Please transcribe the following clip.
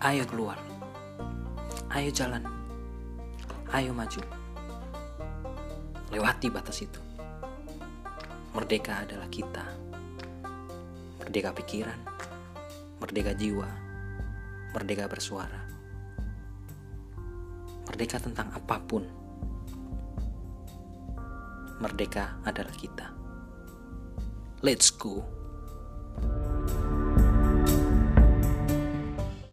Ayo keluar. Ayo jalan. Ayo maju. Lewati batas itu. Merdeka adalah kita. Merdeka pikiran, merdeka jiwa, merdeka bersuara. Merdeka tentang apa pun. Merdeka adalah kita. Let's go.